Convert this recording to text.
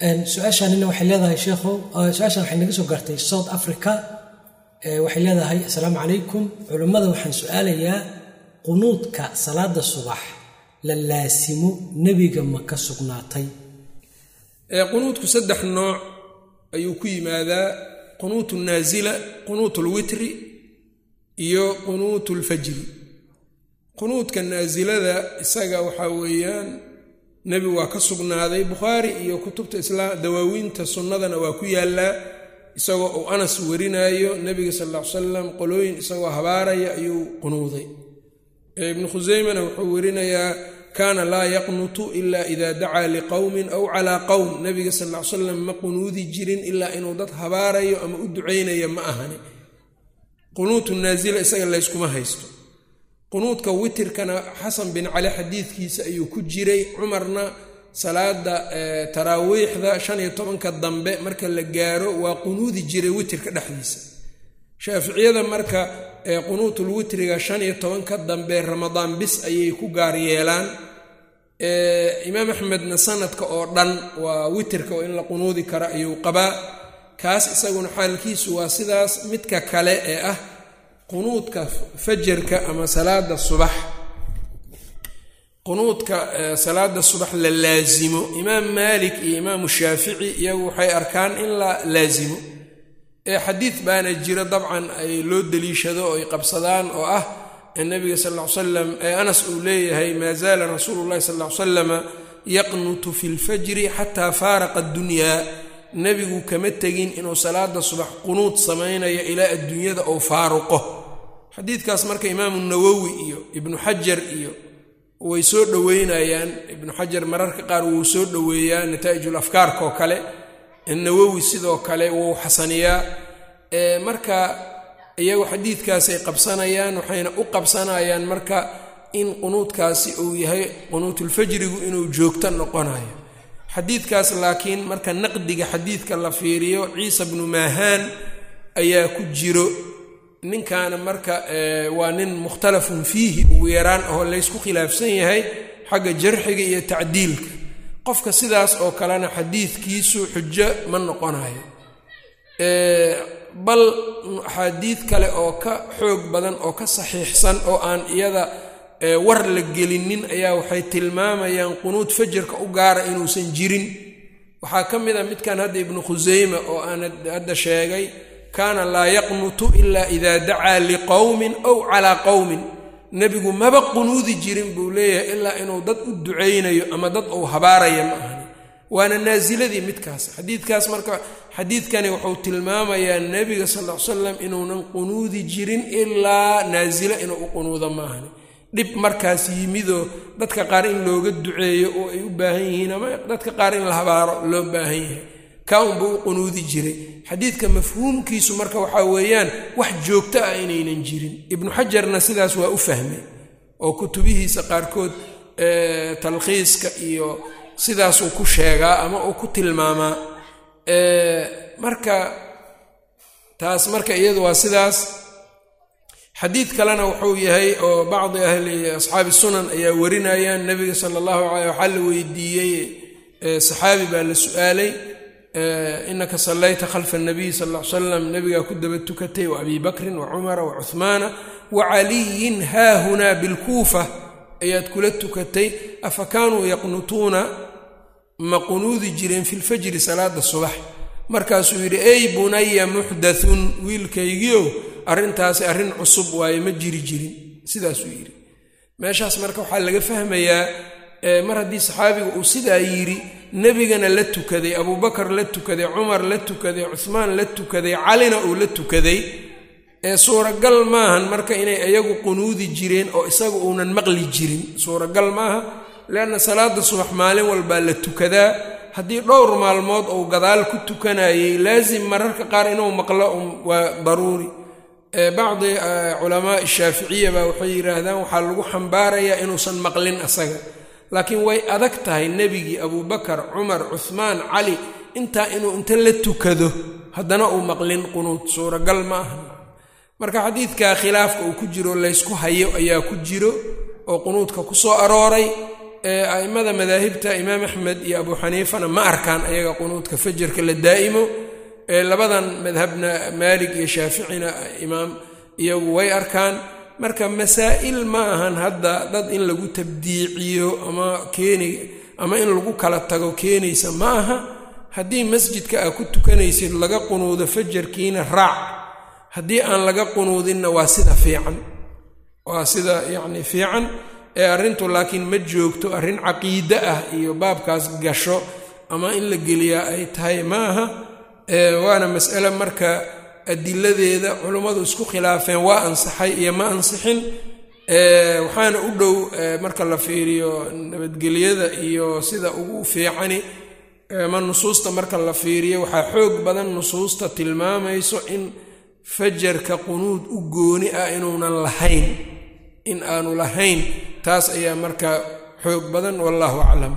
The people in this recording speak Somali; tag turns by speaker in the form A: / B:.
A: su'aashaanina waxay leedahay sheekhow su'aashan waxay naga soo gaartay south africa. Waxay leedahay assalaamu calaykum culummada waxaan su'aalayaa qunuudka salaada subax la laasimo nebiga ma ka sugnaatay.
B: Qunuudku saddex nooc ayuu ku yimaadaa qunuut naasila qunuut lwitri iyo qunuut lfajri qunuudka naasilada isaga waxaa weeyaan nebi waa ka sugnaaday bukhaari iyo kutubta islaam dawaawiinta sunnadana waa ku yaallaa isagoo uu anas warinaayo nebiga sal ll ly salam qolooyin isagoo habaaraya ayuu qunuuday. Ibnu khuseymana wuxuu warinayaa kaana laa yaqnutu ila ida dacaa liqowmin aw calaa qowm nebiga sal ly salam ma qunuudi jirin ilaa inuu dad habaarayo ama u ducaynayo ma ahani. Qunuutu naasila isaga layskuma haysto qunuudka witirkana xasan bin cali xadiidkiisa ayuu ku jiray cumarna salaada taraawiixda shan iyo tobanka dambe marka la gaaro waa qunuudi jiray witirka dhexdiisa. Shaaficiyada marka qunuutul witriga shan iyo tobanka dambe ramadaan bis ayay ku gaar yeelaan. Imaam axmedna sanadka oo dhan waa witirka oo in la qunuudi kara ayuu qabaa. Kaas isaguna xaalkiisu waa sidaas midka kale ee ah qunuudka fajarka ama salaada subax. Qunuudka salaada subax la laasimo imaam maalik iyo imaamu shaafici iyagu waxay arkaan in la laasimo ee xadiid baana jiro dabcan ay loo deliishado oo ay qabsadaan oo ah nabiga sal ly salam ee anas uu leeyahay maa zaala rasuulu llahi sal ly salama yaqnutu fi lfajri xataa faaraqa addunyaa nebigu kama tegin inuu salaada subax qunuud samaynayo ilaa adduunyada ou faaruqo xadiidkaas marka imaamu nawowi iyo ibnu xajar iyo way soo dhoweynayaan ibnu xajar mararka qaar wuu soo dhoweeyaa nataa'ijul afkaarka oo kale nawowi sidoo kale wuu xasaniyaa. Marka iyagu xadiidkaasay qabsanayaan waxayna u qabsanayaan marka in qunuudkaasi uu yahay qunuutulfajrigu inuu joogto noqonayo. Xadiidkaas laakiin marka naqdiga xadiidka la fiiriyo ciisa bnu maahaan ayaa ku jiro ninkaana marka waa nin mukhtalafun fiihi ugu yaraan oo laysku khilaafsan yahay xagga jarxiga iyo tacdiilka. Qofka sidaas oo kalena xadiidkiisu xujo ma noqonayo. Bal axaadiid kale oo ka xoog badan oo ka saxiixsan oo aan iyada war la gelinin ayaa waxay tilmaamayaan qunuud fajarka u gaara inuusan jirin. Waxaa ka mid a midkan hadda ibnu khuseyma oo aan hadda sheegay kaana laa yaqnutu ila ida dacaa liqowmin aw calaa qowmin. Nebigu maba qunuudi jirin buu leeyahay ilaa inuu dad u ducaynayo ama dad uu habaaraya ma ahani. Waana naasiladii midkaas. Xadiidkaas marka xadiidkani wuxuu tilmaamayaa nebiga sal ly salam inuunan qunuudi jirin ilaa naasilo inuu u qunuudo ma ahani. Dhib markaas yimidoo dadka qaar in looga duceeyo oo ay u baahan yihiin ama dadka qaar in la habaaro loo baahan yahay kaa unbuu u qunuudi jiray. Xadiidka mafhuumkiisu marka waxaa weeyaan wax joogto ah inaynan jirin. Ibnu xajarna sidaas waa u fahmay oo kutubihiisa qaarkood talkhiiska iyo sidaasuu ku sheegaa ama uu ku tilmaamaa. Marka taas marka iyadu waa sidaas. Xadiid kalena wuxuu yahay oo bacdi ahli asxaabi sunan ayaa warinayaan. Nebiga sala allahu caleyh waxaa la weydiiyey saxaabi baa la su'aalay inaka sallayta khalfa nabiy sal ll ly salam nebigaa ku daba tukatay wa abi bakrin wa cumara wa cuhmaana wa caliyin haahunaa bilkuufa. Ayaad kula tukatay afa kaanuu yaqnutuuna ma qunuudi jireen fi lfajri salaada subax. Markaasuu yidhi ey bunaya muxdathun wiilkaygiiow arrintaasi arrin cusub waaye ma jiri jirin. Sidaasuu yidhi. Meeshaas marka waxaa laga fahmayaa mar haddii saxaabiga uu sidaa yidhi nebigana la tukaday abuubakar la tukaday cumar la tukaday cuhmaan la tukaday calina uu la tukaday ee suuragal maahan marka inay iyagu qunuudi jireen oo isagu uunan maqli jirin. Suuragal maaha leanna salaada subax maalin walbaa la tukadaa. Haddii dhowr maalmood uu gadaal ku tukanayay laasim mararka qaar inuu maqlo waa daruuri. Bacdi culamaai shaaficiya baa waxay yidhaahdaan waxaa lagu xambaarayaa inuusan maqlin asaga laakiin way adag tahay nebigii abuubakar cumar cuhmaan cali. Intaa inuu inta la tukado haddana uu maqlin qunuud suuragal ma aha. Marka xadiidka khilaafka uu ku jiro laysku hayo ayaa ku jiro oo qunuudka ku soo arooray. A'immada madaahibta imaam axmed iyo abu xaniifana ma arkaan ayaga qunuudka fajarka la daa'imo. Labadan madhabna maalig iyo shaaficina imaam iyagu way arkaan marka masaa'il ma ahan hadda dad in lagu tabdiiciyo ama keeni ama in lagu kala tago keenaysa ma aha. Haddii masjidka aa ku tukanaysid laga qunuudo fajarkiina raac haddii aan laga qunuudinna waa sida fiican. Waa sida yacni fiican ee arrintu laakiin ma joogto arrin caqiide ah iyo baabkaas gasho ama in la geliyaa ay tahay ma aha. Waana mas'ale marka adiladeeda culummadu isku khilaafeen waa ansaxay iyo ma ansixin waxaana u dhow marka la fiiriyo nabadgelyada iyo sida ugu fiicani ama nusuusta marka la fiiriyo waxaa xoog badan nusuusta tilmaamayso in fajarka qunuud u gooni ah inuunan lahayn in aanu lahayn taas ayaa marka xoog badan wallahu aclam